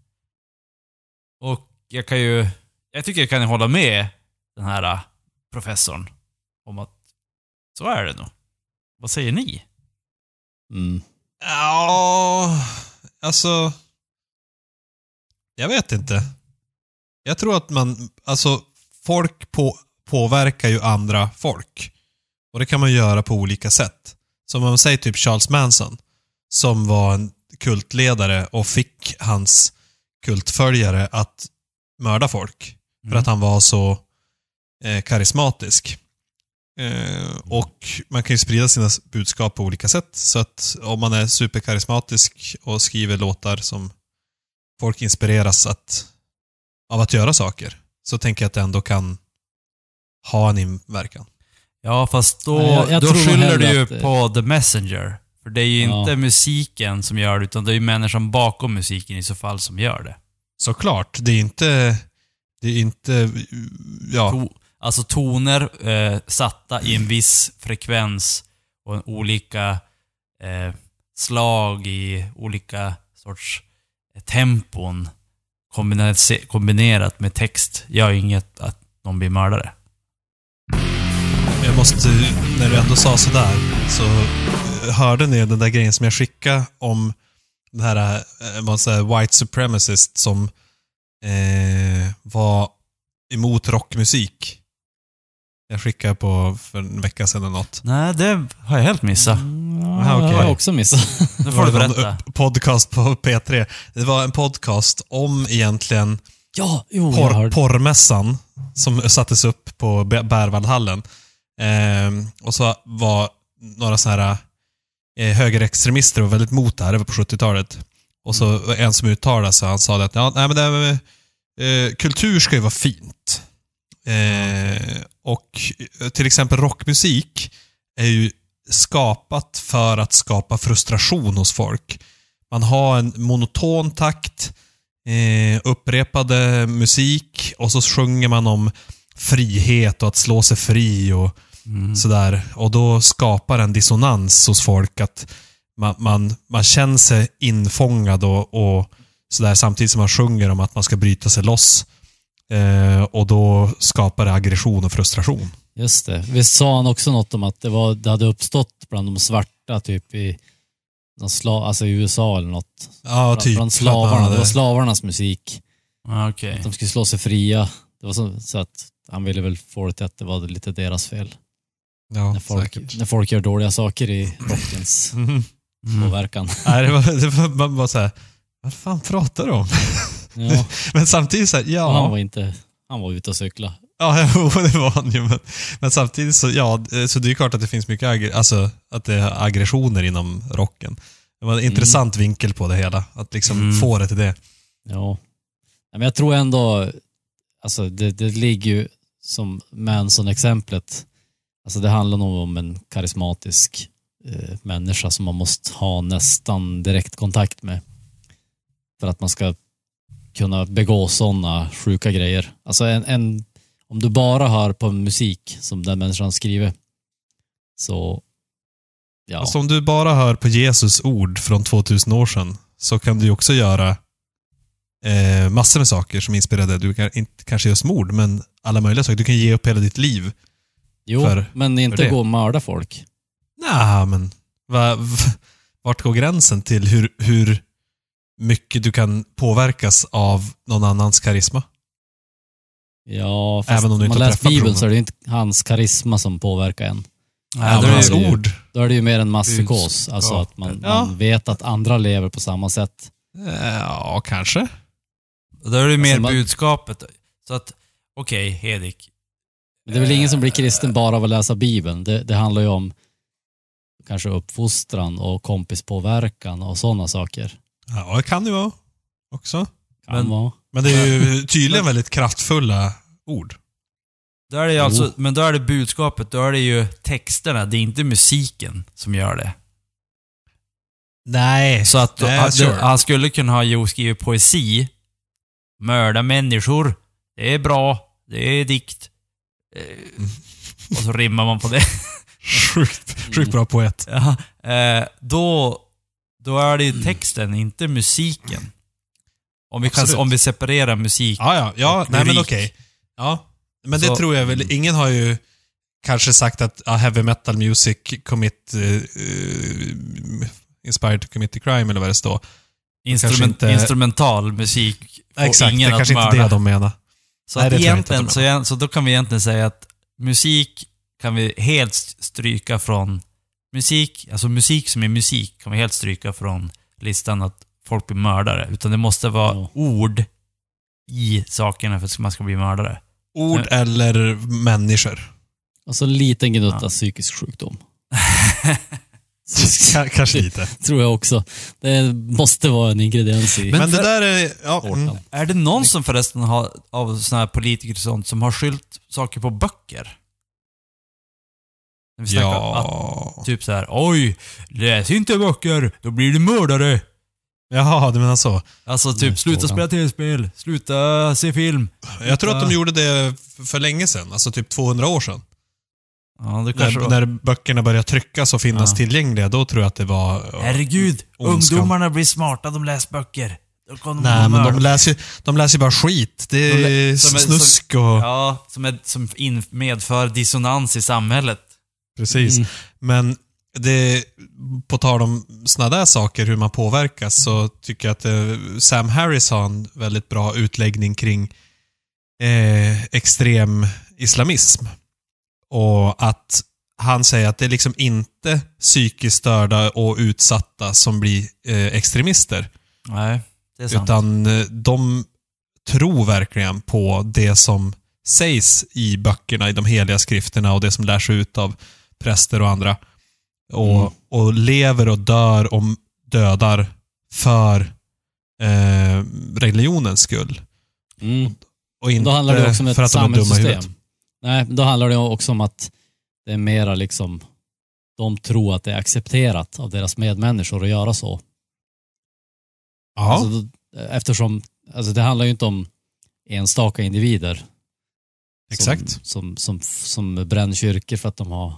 Och jag kan ju, jag tycker jag kan hålla med den här eh, professorn om att så är det nog. Vad säger ni? Mm. Ja, alltså... Jag vet inte. Jag tror att man, alltså folk på, påverkar ju andra folk. Och det kan man göra på olika sätt. Som om man säger typ Charles Manson, som var en kultledare och fick hans kultföljare att mörda folk. För Mm. att han var så eh, karismatisk. Eh, och man kan ju sprida sina budskap på olika sätt. Så att om man är superkarismatisk och skriver låtar som folk inspireras att, av att göra saker, så tänker jag att det ändå kan ha en inverkan. Ja, fast då, Nej, jag- jag då skyller du ju att det- på the messenger. För det är ju Ja. inte musiken som gör det, utan det är ju människan bakom musiken i så fall som gör det. Såklart, det är inte... Det är inte... Ja, To, alltså toner eh, satta i en viss frekvens och en olika eh, slag i olika sorts eh, tempon kombinerat, kombinerat med text gör ju inget att någon blir mördare. Jag måste, när du ändå sa sådär, så eh, hörde ni den där grejen som jag skickade om Den här eh, man säger, white supremacist som eh, var emot rockmusik. Jag skickade på för en vecka sedan eller något. Nej, det har jag helt missat. Aha, Det okej. har jag också missat. [laughs] Nu får Det du berätta. podcast på P3. Det var en podcast om egentligen Ja, jo, porr, porrmässan som sattes upp på Bä- Ehm, och så var några så här eh, högerextremister och väldigt mot det här, det var på 70-talet. Och så var en som uttalade sig, han sa det att ja, nej, men det här med, eh, kultur ska ju vara fint. Eh, och eh, till exempel rockmusik är ju skapat för att skapa frustration hos folk. Man har en monoton takt, eh, upprepade musik och så sjunger man om frihet och att slå sig fri och Mm. sådär. Och då skapar en dissonans hos folk att man, man, man känner sig infångad och, och sådär samtidigt som man sjunger om att man ska bryta sig loss. Eh, och då skapar det aggression och frustration. Just det. Visst sa han också något om att det, var, det hade uppstått bland de svarta typ i, någon sla, alltså i USA eller något. Ja, Bland, typ. bland att slavarna. Det var slavarnas musik. Ja, Okej. De skulle slå sig fria. Det var så, så att han ville väl få det till att det var lite deras fel. Ja, när, folk, säkert. när folk gör dåliga saker i [laughs] rockens Mhm. Mm. påverkan. [laughs] Nej, det var, det var, man var såhär, vad fan pratar du om? [laughs] Ja, Men samtidigt såhär, han ja. var inte... Han var ute och cykla. Ja, det var han ju. Men, men samtidigt så, ja, eh, så det är klart att det finns mycket aggre- alltså, att det är aggressioner inom rocken. Det var en intressant vinkel på det hela. Att liksom Mm. få det till det. Ja. Men jag tror ändå, alltså det, det ligger ju som Manson-exemplet. Alltså det handlar nog om en karismatisk eh, människa som man måste ha nästan direkt kontakt med. För att man ska kunna begå sådana sjuka grejer. Alltså en, en, om du bara hör på musik som den människan skriver så ja. Alltså om du bara hör på Jesus ord från 2000 år sedan så kan du ju också göra eh, massor med saker som inspirerar dig. Du kan inte kanske göra mord, men alla möjliga saker. Du kan ge upp hela ditt liv. jo, för- men inte det. gå och mörda folk. Nej, men va, v- [laughs] vart går gränsen till hur, hur mycket du kan påverkas av någon annans karisma? Ja, fast Även om du inte man har läser Bibeln personen. så är det inte hans karisma som påverkar en. Nej, Ja, då är det, ju- ord. Då är det ju mer en masspsykos. Alltså att man, Ja. man vet att andra lever på samma sätt. Ja, kanske. Då är det mer Alltså, man- budskapet. Så att, okej, Hedik. Men det är väl ingen som blir kristen bara av att läsa Bibeln. Det, det handlar ju om kanske uppfostran och kompispåverkan och sådana saker. Ja, det kan det vara också. Kan Men- vara. Men det är ju [laughs] tydligen väldigt kraftfulla ord. Då är det alltså, men då är det budskapet, då är det ju texterna, det är inte musiken som gör det. Nej. Så att, Nej, att sure. han skulle kunna ha jo, skrivit poesi, mörda människor, det är bra, det är dikt. Eh, och så rimmar man på det. [laughs] Sjukt, sjukt bra poet. Ja, eh, då, då är det texten, inte musiken. Om vi, kan, Absolut. om vi separerar musik. Ja, ja, ja. Nej men lyrik. okej. Ja. Men det Så- tror jag väl. Ingen har ju kanske sagt att ja, heavy metal music commit... Uh, inspired to commit a crime eller vad det står. Instrument, inte- Instrumental musik får Exakt, ingen det är att kanske inte mörda. det de menar. Så, Nej, att jag egentligen, så, egent- så då kan vi egentligen säga att musik kan vi helt stryka från... Musik, alltså musik som är musik kan vi helt stryka från listan att folk blir mördare. Utan det måste vara Ja. ord i sakerna för att man ska bli mördare. Ord eller människor. Alltså en liten gnutta Ja. psykisk sjukdom. [laughs] [laughs] Ka- kanske lite. tror jag också. Det måste vara en ingrediens i Men, det där är... Ja, mm. Är det någon som förresten har, av såna här politiker och sånt, som har skylt saker på böcker? När vi snackar ja. Att, typ så här: oj, läs inte böcker, då blir du mördare. Jaha, du menar så. Alltså Nej, typ, sluta spela tv-spel, sluta se film. Jag tror att de gjorde det för länge sedan. Alltså typ 200 år sedan. Ja, det kanske När, var. när böckerna började tryckas och finnas Ja. tillgängliga, då tror jag att det var... Herregud, Ondskan. ungdomarna blir smarta, de läser böcker. De Nej, men de läser de läser bara skit. Det De är lä- som snusk och... Ja, som, är, som in, medför dissonans i samhället. Precis. Mm. Men det, på tal om sådana där saker, hur man påverkas, så tycker jag att eh, Sam Harris har en väldigt bra utläggning kring eh, extrem islamism. Och att han säger att det är liksom inte psykiskt störda och utsatta som blir eh, extremister. Nej, det är sant. Utan eh, de tror verkligen på det som sägs i böckerna, i de heliga skrifterna och det som lärs ut av präster och andra. Och, Mm. och lever och dör och dödar för eh, religionens skull. Mm. Och inte Då handlar det också om för ett att de är dumma i huvudet. Nej, då handlar det också om att det är mera liksom, de tror att det är accepterat av deras medmänniskor att göra så. Ja, Alltså, eftersom, alltså det handlar ju inte om enstaka individer. exakt. Som, som, som, som bränner kyrkor för att de har,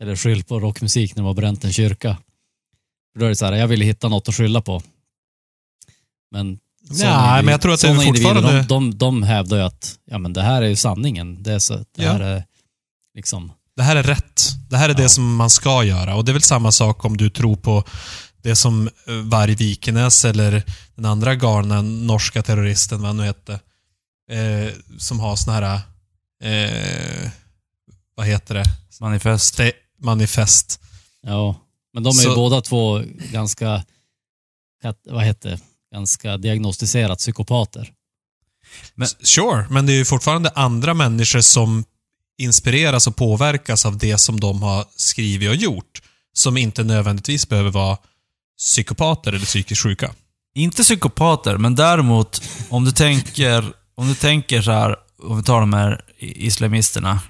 eller skyll på rockmusik när de har bränt en kyrka. För då är det så här, jag ville hitta något att skylla på. Men individ- men jag tror att det är fortfarande- De, de, de hävdar ju att ja, men det här är ju sanningen. Det, är så, det Ja. här är liksom... Det här är rätt. Det här är det Ja. som man ska göra. Och det är väl samma sak om du tror på det som eh, Varg Vikenäs eller den andra galna norska terroristen, vad han nu hette, eh, som har såna här, eh, vad heter det, Manifest. Ste- manifest. Ja, men de är ju Så- båda två ganska, vad heter det, ganska diagnostiserat psykopater. Men- Sure, men det är ju fortfarande andra människor som inspireras och påverkas av det som de har skrivit och gjort. Som inte nödvändigtvis behöver vara psykopater eller psykiskt sjuka. Inte psykopater, men däremot om du tänker, om du tänker så här, om vi tar de här islamisterna.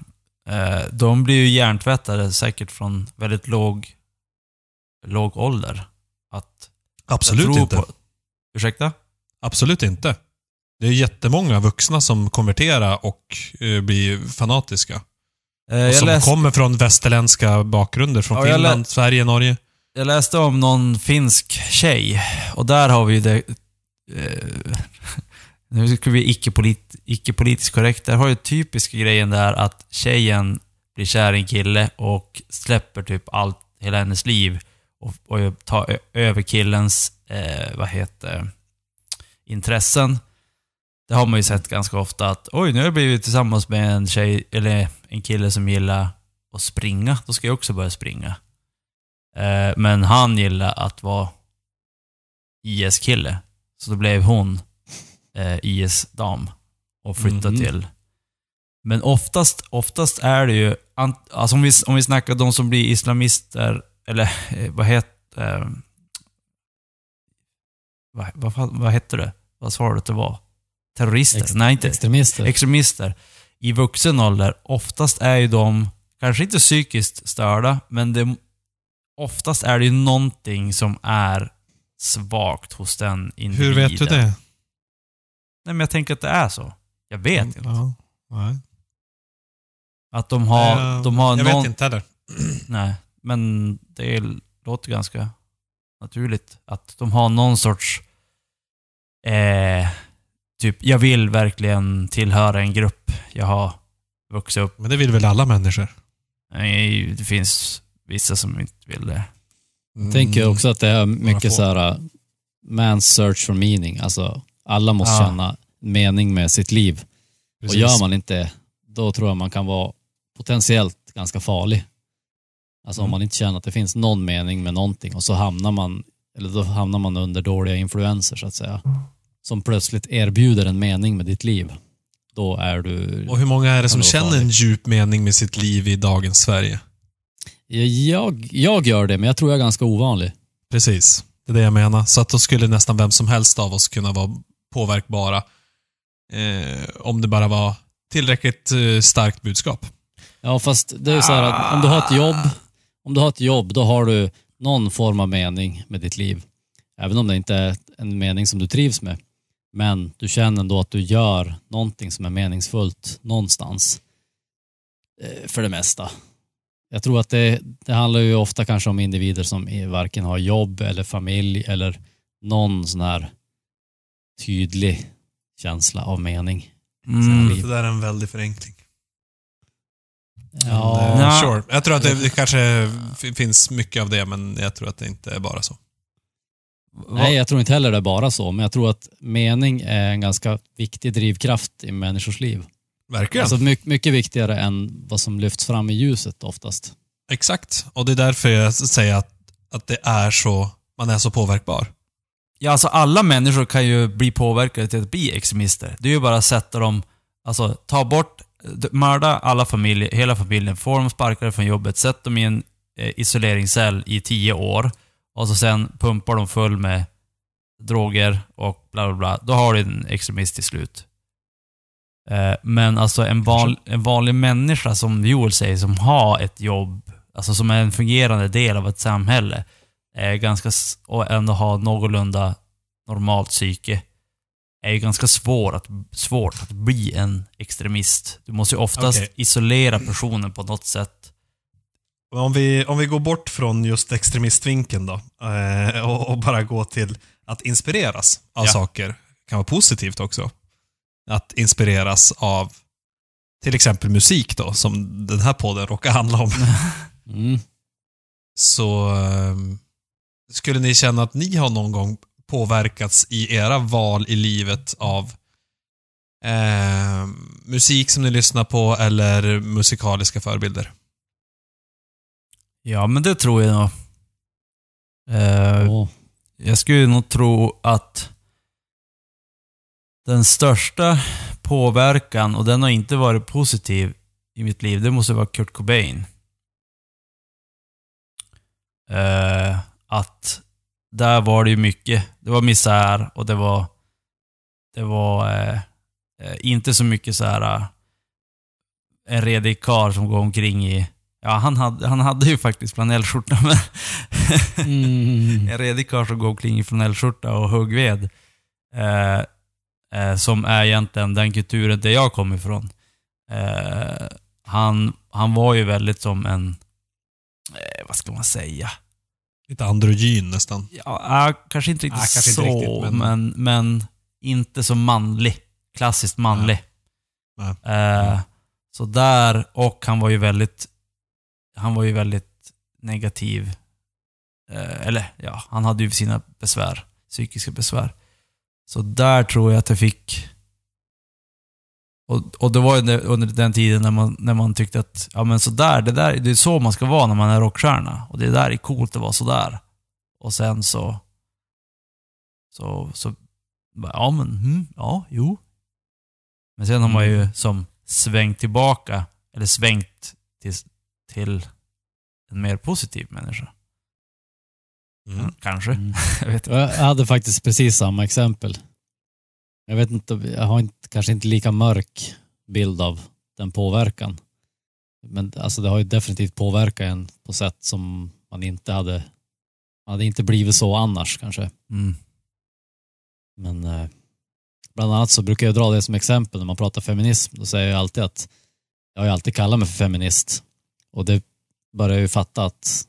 Eh, de blir ju hjärntvättade säkert från väldigt låg, låg ålder. Att Absolut inte. På, ursäkta? Absolut inte. Det är jättemånga vuxna som konverterar och eh, blir fanatiska. Eh, Och som läste, kommer från västerländska bakgrunder. Från Ja, jag lä- Finland, Sverige, Norge. jag läste om någon finsk tjej och där har vi ju det... Eh, [laughs] nu ska vi icke-polit, icke-politiskt korrekt. Där har ju typiska grejen där att tjejen blir kär i en kille och släpper typ allt, hela hennes liv och, och tar över killens, eh, vad heter intressen. Det har man ju sett ganska ofta att oj, nu har jag blivit tillsammans med en tjej, eller en kille som gillar att springa. Då ska jag också börja springa. Eh, men han gillar att vara IS-kille. Så då blev hon eh, IS-dam och flyttade Mhm. till... Men oftast, oftast är det ju... Alltså om vi, om vi snackar de som blir islamister, eller eh, vad heter... Vad, vad, fan- vad hette det? Vad sa du att det var? Terrorister? Ex- Nej, inte. Extremister. Extremister. I vuxen ålder, oftast är ju de, kanske inte psykiskt störda, men det, oftast är det ju någonting som är svagt hos den individen. Hur vet du det? Nej, men jag tänker att det är så. Jag vet inte. Ja. Nej. Att de har, de har jag någon... vet inte heller. Nej, men det låter ganska naturligt. Att de har någon sorts... Eh, typ, jag vill verkligen tillhöra en grupp. Jag har vuxit upp Men det vill väl alla människor? Nej, det finns vissa som inte vill det. Mm. tänker också att det är mycket så här, uh, man's search for meaning. Alltså, alla måste Ja. känna mening med sitt liv. Precis. Och gör man inte då tror jag man kan vara potentiellt ganska farlig. Alltså om Mm. man inte känner att det finns någon mening med någonting och så hamnar man, eller då hamnar man under dåliga influenser så att säga. Som plötsligt erbjuder en mening med ditt liv. Då är du... Och hur många är det som känner en djup mening med sitt liv i dagens Sverige? Jag, jag gör det, men jag tror jag är ganska ovanlig. Precis. Det är det jag menar. Så att då skulle nästan vem som helst av oss kunna vara påverkbara. Eh, om det bara var tillräckligt eh, starkt budskap. Ja, fast det är ju så här att om du har ett jobb, om du har ett jobb, då har du någon form av mening med ditt liv. Även om det inte är en mening som du trivs med. Men du känner ändå att du gör någonting som är meningsfullt någonstans. Eh, För det mesta. Jag tror att det, det handlar ju ofta kanske om individer som varken har jobb eller familj eller någon sån här tydlig känsla av mening. Mm. Det där är en väldig förenkling. Ja, Eh, Ja. Sure. Jag tror att det, det kanske finns mycket av det, men jag tror att det inte är bara så. nej jag tror inte heller det är bara så, men jag tror att mening är en ganska viktig drivkraft i människors liv. Verkligen. Alltså mycket, mycket viktigare än vad som lyfts fram i ljuset oftast. Exakt. Och det är därför jag säger att, att det är så, man är så påverkbar. Ja, alltså alla människor kan ju bli påverkade till att bli extremister. Det är ju bara att sätta dem, alltså ta bort, mörda alla familjer, hela familjen, få dem sparkade från jobbet, sätt dem i en eh, isoleringscell i tio år och så sen pumpar de full med droger och bla bla bla. Då har du en extremist till slut. Eh, men alltså en, val, en vanlig människa, som Joel säger, som har ett jobb, alltså som är en fungerande del av ett samhälle, är ganska, och ändå ha någorlunda normalt psyke, är ju ganska svår att, svårt att bli en extremist. Du måste ju oftast Okej. isolera personen på något sätt. Om vi, om vi går bort från just extremistvinkeln då, eh, och, och bara gå till att inspireras av Ja. saker. kan vara positivt också. Att inspireras av till exempel musik då, som den här podden råkar handla om. [laughs] Mm. Så ehm, skulle ni känna att ni har någon gång påverkats i era val i livet av ehm, musik som ni lyssnar på eller musikaliska förebilder? Ja, men det tror jag nog. Eh, Ja. Jag skulle nog tro att den största påverkan, och den har inte varit positiv i mitt liv, det måste vara Kurt Cobain. Eh, att där var det ju mycket. Det var misär och det var, det var eh, eh, inte så mycket så här eh, en redig karl som går omkring i, ja han hade, han hade ju faktiskt flanellskjorta men Mm. [laughs] en redig karl som går omkring i flanellskjorta och huggved. Eh, eh, som är egentligen den kulturen där jag kommer ifrån. Eh, han, han var ju väldigt som en, eh, vad ska man säga? Lite androgyn nästan. Ja, kanske inte riktigt kanske inte så, riktigt, men- men... Men, inte så manlig. Klassiskt manlig. Nej. Eh, så där, och han var ju väldigt, han var ju väldigt negativ. Eh, eller ja, han hade ju sina besvär, psykiska besvär. Så där tror jag att jag fick... Och, och det var ju under den tiden när man, när man tyckte att, ja men sådär, det, där, det är så man ska vara när man är rockstjärna. Och det där är coolt att vara sådär. Och sen så... Så, så ja men, mm, ja, jo. Men sen har man ju som svängt tillbaka, eller svängt till, till en mer positiv människa. Mm. Kanske. Mm. [laughs] Jag vet inte. Jag hade faktiskt precis samma exempel. Jag vet inte, jag har inte, kanske inte lika mörk bild av den påverkan. Men alltså det har ju definitivt påverkat en på sätt som man inte hade, man hade inte blivit så annars kanske. Mm. Men eh, bland annat så brukar jag dra det som exempel när man pratar feminism. Då säger jag alltid att jag har ju alltid kallat mig för feminist. Och det börjar jag ju fatta att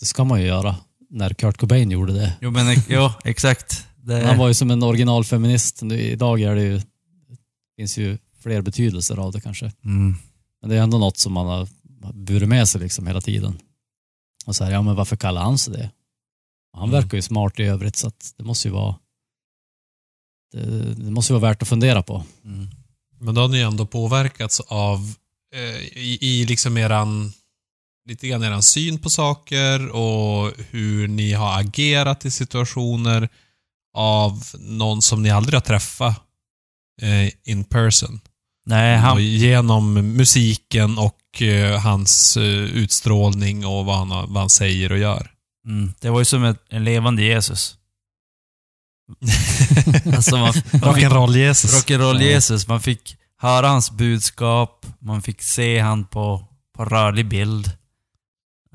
det ska man ju göra när Kurt Cobain gjorde det. Jo, men ja, exakt. Det, Han var ju som en originalfeminist. Idag är det ju, finns ju fler betydelser av det kanske. mm. Men det är ändå något som man har burit med sig liksom hela tiden. Och så här, ja men varför kallar han sig det? Han Mm. verkar ju smart i övrigt så att det måste ju vara det, det måste ju vara värt att fundera på. Mm. Men då har ni ändå påverkats av, eh, i, i liksom eran, lite grann eran syn på saker och hur ni har agerat i situationer av någon som ni aldrig har träffat eh, in person. Nej, Och han, genom musiken och eh, hans eh, utstrålning och vad han, vad han säger och gör. mm, det var ju som ett, en levande Jesus. [laughs] Alltså man, man fick, Rock'n'roll-Jesus. rock'n'roll Jesus. Man fick höra hans budskap, man fick se han på, på rörlig bild.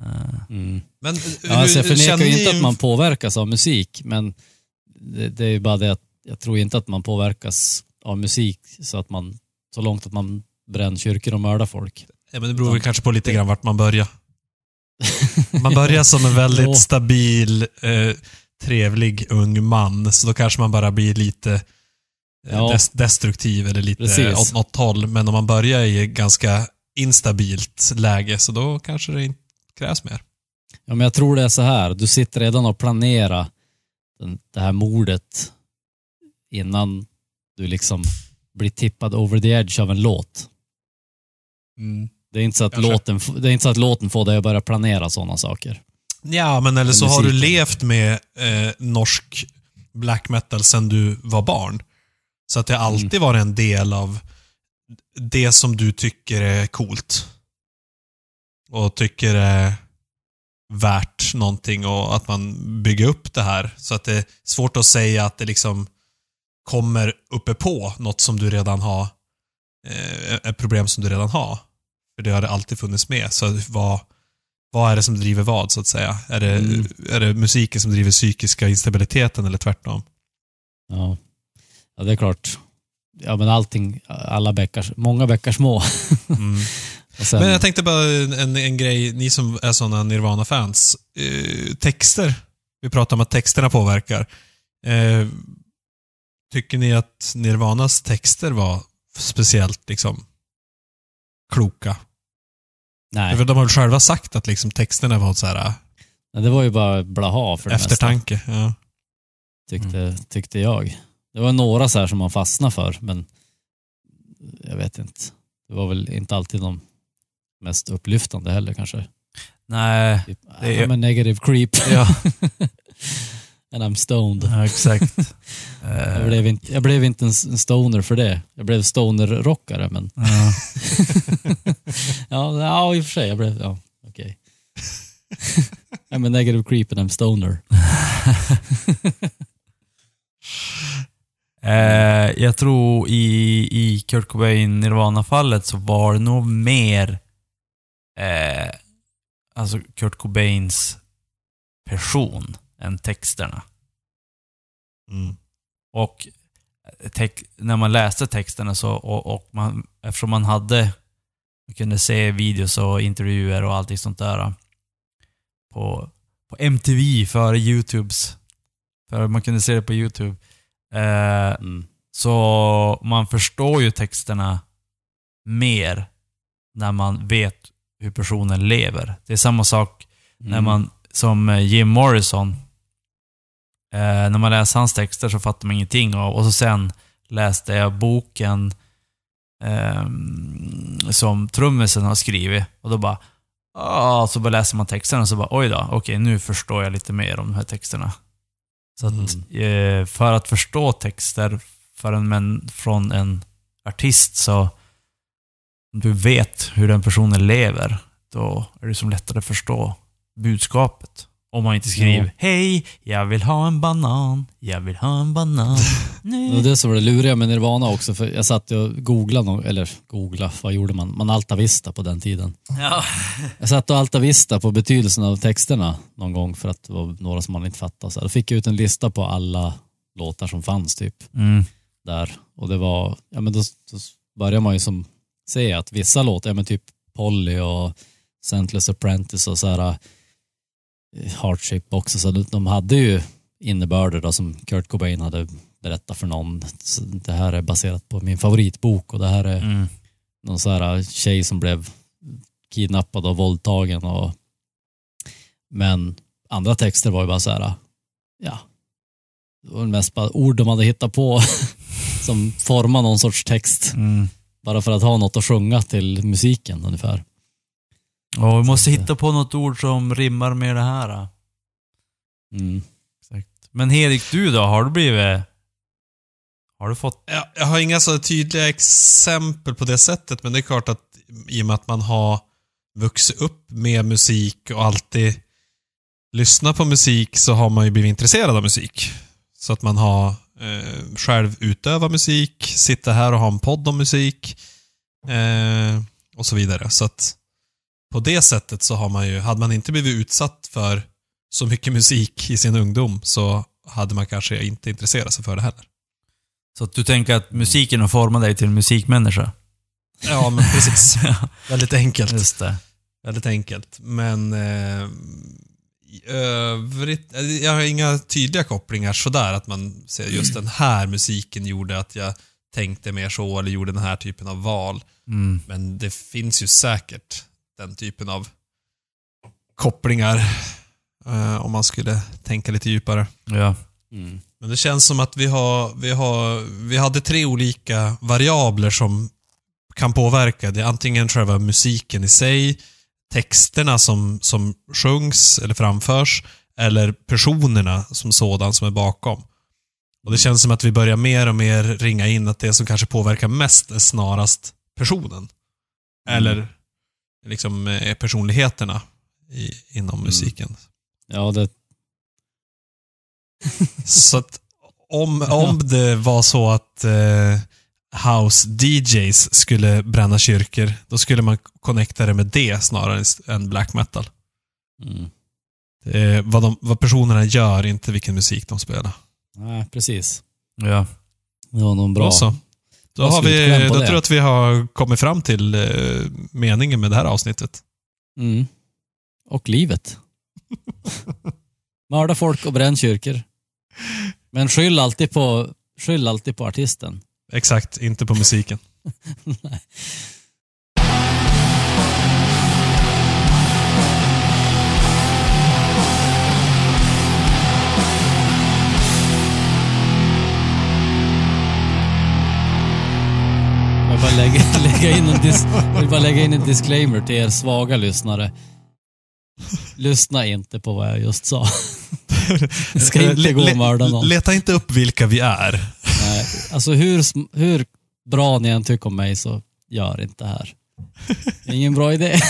Eh, Mm. Men eh, Ja, alltså jag förnekar känner ju inte att man påverkas av musik, men det, det är ju bara det att jag tror inte att man påverkas av musik så att man, så långt att man bränner kyrkor och mördar folk. Ja, men det beror väl kanske på lite grann vart man börjar. [laughs] Man börjar som en väldigt stabil, eh, trevlig ung man, så då kanske man bara blir lite eh, Ja. des destruktiv eller lite Precis. åt något håll. Men om man börjar i ganska instabilt läge, så då kanske det inte krävs mer. Ja, men jag tror det är så här. Du sitter redan och planerar den, det här mordet innan du liksom blir tippad over the edge av en låt. Det är inte så att, Kanske. låten, det är inte så att låten får dig att börja planera sådana saker. Ja, men eller så har du levt med eh, norsk black metal sedan du var barn. Så att det har alltid Mm. varit en del av det som du tycker är coolt. Och tycker är värt någonting och att man bygger upp det här. Så att det är svårt att säga att det liksom kommer uppe på något som du redan har, eh, ett problem som du redan har. För det har det alltid funnits med. Så vad, vad är det som driver vad, så att säga? Är det, Mm. är det musiken som driver psykiska instabiliteten eller tvärtom? Ja, ja det är klart. Ja, men allting, alla bäckar, många bäckar små. Mm. [laughs] Sen, Men jag tänkte bara en, en grej, ni som är sådana Nirvana-fans. Eh, texter. Vi pratar om att texterna påverkar. Eh, tycker ni att Nirvanas texter var speciellt liksom kloka? nej, För de har väl själva sagt att liksom texterna var så här nej, det var ju bara blaha för det mesta, eftertanke. Ja. tyckte, tyckte jag. Det var några så här som man fastnade för, men jag vet inte. Det var väl inte alltid de mest upplyftande heller kanske. Nej, Typ, Det är- I'm a negative creep ja, [laughs] and I'm stoned. ja exakt. [laughs] Jag Eh, blev, inte, jag blev inte en stoner för det. Jag blev stoner-rockare, men ja. [laughs] ja, ja, i och för sig. Jag blev, ja, okej. I'm a negative creep and I'm stoner. Eh, jag tror i, i Kurt Cobain Nirvana-fallet så var det nog mer eh, alltså Kurt Cobains person än texterna. Mm. Och tex- när man läste texterna så, och, och man, eftersom man hade, man kunde se videos och intervjuer och allting sånt där på, på MTV före YouTubes. För man kunde se det på YouTube. Eh, Mm. så man förstår ju texterna mer när man vet hur personen lever. Det är samma sak när Mm. man, som eh, Jim Morrison, eh, när man läser hans texter så fattar man ingenting av. Och så sen läste jag boken ehm, som trummisen har skrivit. Och då bara, ah, så bara läser man texterna och så bara, oj då, okej nu förstår jag lite mer om de här texterna. Så att, eh, för att förstå texter för en, men, från en artist så, om du vet hur den personen lever, då är det som lättare att förstå budskapet. Om man inte skriver Ja. Hej, jag vill ha en banan, jag vill ha en banan. [laughs] Det var det som var det luriga med Nirvana också, för jag satt och googlade, eller googla, vad gjorde man? Man altavista på den tiden. ja. [laughs] Jag satt och altavista på betydelsen av texterna någon gång för att det var några som man inte fattade. Så då fick jag ut en lista på alla låtar som fanns typ Mm. där. Och det var, ja men då, då börjar man ju som se att vissa låtar, ja men typ Polly och Sentless Apprentice och så här eh, Heartshape också, så de, de hade ju innebörder då som Kurt Cobain hade berättat för någon. Så det här är baserat på min favoritbok och det här är Mm. någon så här tjej som blev kidnappad och våldtagen och men andra texter var ju bara så här, ja, det var mest bara ord de hade hittat på [laughs] som formade någon sorts text. Mm. Bara för att ha något att sjunga till musiken ungefär. Och vi måste hitta på något ord som rimmar med det här. Mm. Men Herik, du då? Har du blivit... Har du fått... Jag, jag har inga så tydliga exempel på det sättet, men det är klart att i och med att man har vuxit upp med musik och alltid lyssnat på musik så har man ju blivit intresserad av musik. Så att man har eh, själv utövat musik, sitter här och har en podd om musik eh, och så vidare. Så att på det sättet så har man ju, hade man inte blivit utsatt för så mycket [laughs] musik i sin ungdom så hade man kanske inte intresserat sig för det heller. Så att du tänker att musiken har format dig till en musikmänniska? Ja, men precis. [laughs] Väldigt enkelt. Just det. Väldigt enkelt. Men eh, övrigt, eh, jag har inga tydliga kopplingar sådär att man ser just den här musiken gjorde att jag tänkte mer så eller gjorde den här typen av val. Mm. Men det finns ju säkert den typen av kopplingar eh, om man skulle tänka lite djupare. Ja. Mm. Men det känns som att vi har, vi har, vi hade tre olika variabler som kan påverka. Det är antingen själva musiken i sig, texterna som, som sjungs eller framförs, eller personerna som sådan som är bakom. Och det känns som att vi börjar mer och mer ringa in att det som kanske påverkar mest är snarast personen. Eller liksom eh, personligheterna i, inom musiken. Ja, det, Så att om, [laughs] om det var så att eh, House DJs skulle bränna kyrkor, då skulle man connecta det med det snarare än black metal. mm. Är vad, de, vad personerna gör, inte vilken musik de spelar. Nej, precis. Ja. Det var nog bra. Bra så. Då, har vi, då tror jag att vi har kommit fram till eh, meningen med det här avsnittet. Mm. Och livet. [laughs] Mörda folk och bränn kyrkor. Men skyll alltid på, skyll alltid på artisten. Exakt, inte på musiken. [laughs] Jag vill bara lägga, lägga, in en dis, vill bara lägga in en disclaimer till er svaga lyssnare. Lyssna inte på vad jag just sa. [laughs] Ska inte Le- gå och mörda någon. Leta inte upp vilka vi är. Alltså hur, hur bra ni än tycker om mig så gör inte det här. Ingen bra idé. [laughs]